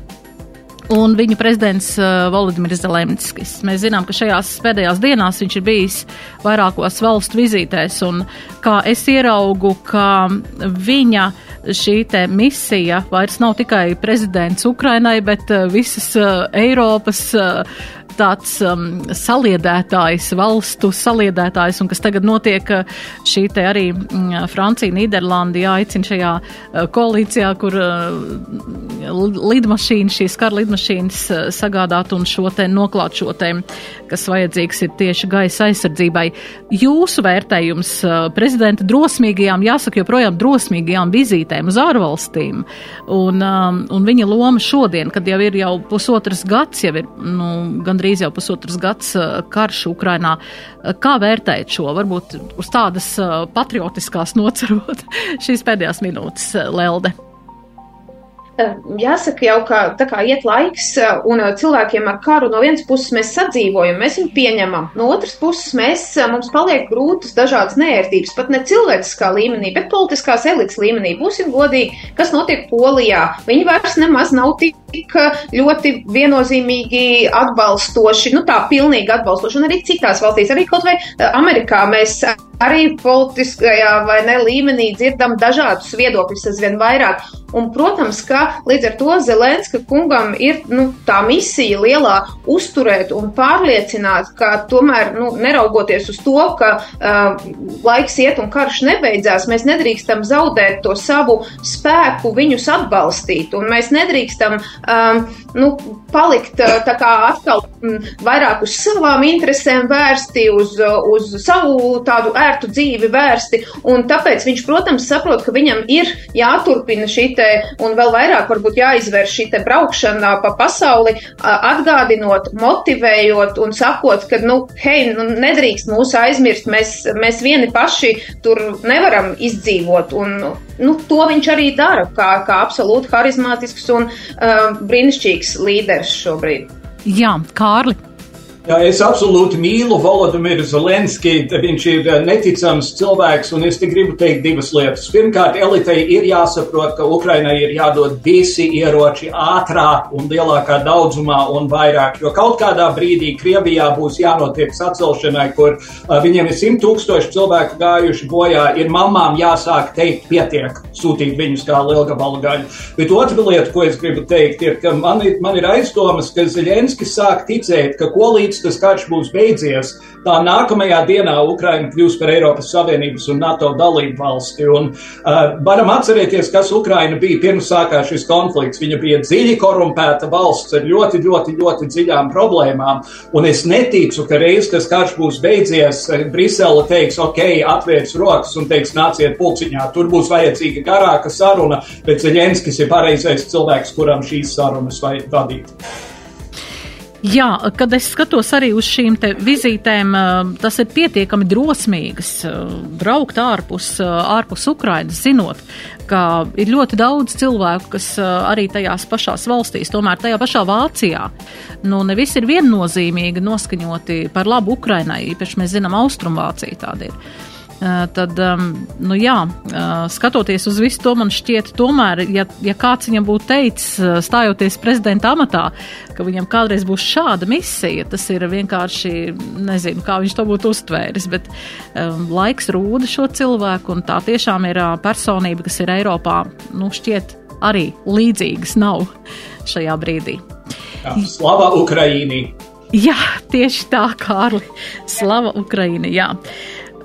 un viņa prezidents uh, Volodimirs Zelenskis. Mēs zinām, ka šajās pēdējās dienās viņš ir bijis vairākos valstu vizītēs, un kā es ieraugu, ka viņa šī te misija vairs nav tikai prezidents Ukrainai, bet uh, visas uh, Eiropas tāds um, saliedētājs, valstu saliedētājs, un kas tagad notiek šī te arī mm, Francija, Nīderlandi jāicina šajā uh, koalīcijā, kur uh, lidmašīnas, šīs kara lidmašīnas uh, sagādāt un šo te noklāt šo te, kas vajadzīgs ir tieši gaisa aizsardzībai. Jūsu vērtējums uh, prezidenta drosmīgajām, jāsaka, joprojām drosmīgajām vizītēm uz ārvalstīm un, um, un viņa loma šodien, kad jau ir jau pusotras gads, jau ir, nu, gan gandrīz jau pusotrs gads karš Ukrainā. Kā vērtēt šo, varbūt uz tādas patriotiskās nocerot [LAUGHS] šīs pēdējās minūtes, Lelde? Jāsaka jau, ka tā kā iet laiks, un cilvēkiem ar karu no vienas puses mēs sadzīvojam, mēs viņu pieņemam, no otras puses mēs, mums paliek grūtas dažādas nērtības, pat ne cilvēciskā līmenī, bet politiskās elites līmenī. Būsim godīgi, kas notiek Polijā. Viņi vairs nemaz nav tik ļoti viennozīmīgi atbalstoši, nu tā pilnīgi atbalstoši, un arī citās valstīs, arī kaut vai Amerikā mēs arī politiskajā vai ne līmenī dzirdam dažādus viedokļus aizvien vairāk. Un, protams, ka līdz ar to Zelenska kungam ir nu, tā misija lielā uzturēt un pārliecināt, ka tomēr, nu, neraugoties uz to, ka uh, laiks iet un karš nebeidzās, mēs nedrīkstam zaudēt to savu spēku viņus atbalstīt. Un mēs nedrīkstam um, nu, palikt uh, tā kā atkal um, vairāk uz savām interesēm vērsti, uz, uz savu tādu ērtu dzīvi vērsti. Un tāpēc viņš, protams, saprot, ka viņam ir jāturpina šī te, un vēl vairāk varbūt jāizvērš šī te braukšana pa pasauli, atgādinot, motivējot un sakot, ka, nu, hei, nu, nedrīkst mūs aizmirst, mēs, mēs vieni paši tur nevaram izdzīvot. Un, nu, to viņš arī dara, kā, kā absolūti harizmātisks un uh, brīnišķīgs līderis šobrīd. Jā, Kārli. Jā, es absolūti mīlu Volodimiru Zelenski. Viņš ir eh, neticams cilvēks, un es te gribu teikt divas lietas. Pirmkārt, elitei ir jāsaprot, ka Ukrainai ir jādod visi ieroči ātrāk un lielākā daudzumā un vairāk, jo kaut kādā brīdī Krievijā būs jānotiek sacelšanai, kur uh, viņiem ir simt tūkstoši cilvēku gājuši bojā, ir mamām jāsāk teikt pietiek, sūtīt viņus kā lielgabalu gaļu. Bet otra lieta, ko es gribu teikt, ir, ka man ir, man ir aizdomas, ka Zelenskis sāk ticēt, ka ko līdz tas karš būs beidzies, tā nākamajā dienā Ukraina kļūs par Eiropas Savienības un NATO dalību valsti. Un, uh, varam atcerēties, kas Ukraina bija pirms sākās šis konflikts. Viņa bija dziļi korumpēta valsts ar ļoti, ļoti, ļoti dziļām problēmām. Un es neticu, ka reiz, kas karš būs beidzies, Brisele teiks, ok, atvērs rokas un teiks, nāciet pulciņā. Tur būs vajadzīga garāka saruna, bet Zeļenskis ir pareizais cilvēks, kuram šīs sarunas vajag vadīt. Jā, kad es skatos arī uz šīm vizītēm, tas ir pietiekami drosmīgas braukt ārpus, ārpus Ukrainas, zinot, ka ir ļoti daudz cilvēku, kas arī tajās pašās valstīs, tomēr tajā pašā Vācijā, nu, nevis ir viennozīmīgi noskaņoti par labu Ukrainai, īpaši mēs zinām, Austrumvācija tāda ir. Tad, nu jā, skatoties uz visu to, man šķiet, tomēr, ja, ja kāds viņam būtu teicis, stājoties prezidenta amatā, ka viņam kādreiz būs šāda misija, tas ir vienkārši, nezinu, kā viņš to būtu uztvēris, bet um, laiks rūda šo cilvēku, un tā tiešām ir personība, kas ir Eiropā, nu, šķiet, arī līdzīgas nav šajā brīdī. Slava Ukraīnī! Jā, tieši tā, Kārli. Slava Ukraini, jā.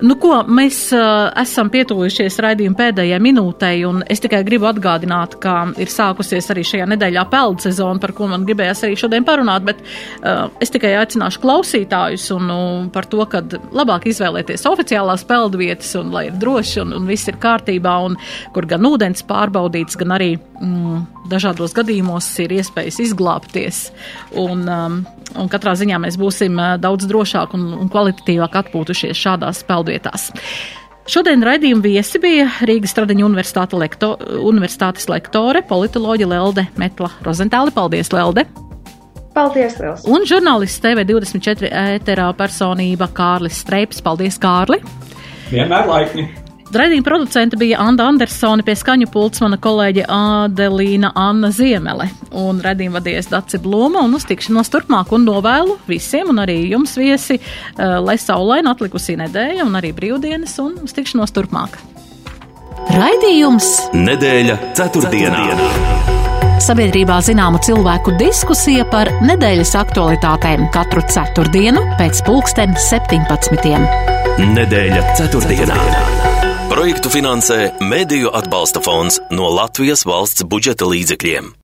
Nu, ko, mēs uh, esam pietuvušies raidījuma pēdējai minūtei, un es tikai gribu atgādināt, ka ir sākusies arī šajā nedēļā peldu sezona, par ko man gribējās arī šodien parunāt, bet uh, es tikai aicināšu klausītājus un uh, par to, ka labāk izvēlēties oficiālās peldu vietas, un lai ir droši un, un viss ir kārtībā, un kur gan ūdens pārbaudīts, gan arī mm, dažādos gadījumos ir iespējas izglābties. Un, um, un katrā ziņā mēs būsim uh, daudz drošāk un, un kvalitatīvāk atpūtušies šādās peldvietās. Šodien raidījuma viesi bija Rīgas Stradiņu lekto, universitātes lektore, politoloģa Lelde Metla Rozentāli. Paldies, Lelde! Paldies, Liels! Un žurnālists TV24 ēterā personība Kārlis Streips. Paldies, Kārli! Vienmēr laipni! Raidījuma producente bija Anna Andersone, pie skaņu pults mana kolēģe Adelīna Anna Ziemele. Un raidījuma vadies Daci Blūma un uz tikšanos turpmāk un novēlu visiem un arī jums viesi, uh, lai saulaina atlikusī nedēļa un arī brīvdienas un uz tikšanos turpmāk. Raidījums Nedēļa ceturtdienā. ceturtdienā. Sabiedrībā zināma cilvēku diskusija par nedēļas aktualitātēm katru ceturtdienu pēc pulksten 17. Nedēļa ceturtdienā. ceturtdienā. Projektu finansē Mēdīju atbalsta fonds no Latvijas valsts budžeta līdzekļiem.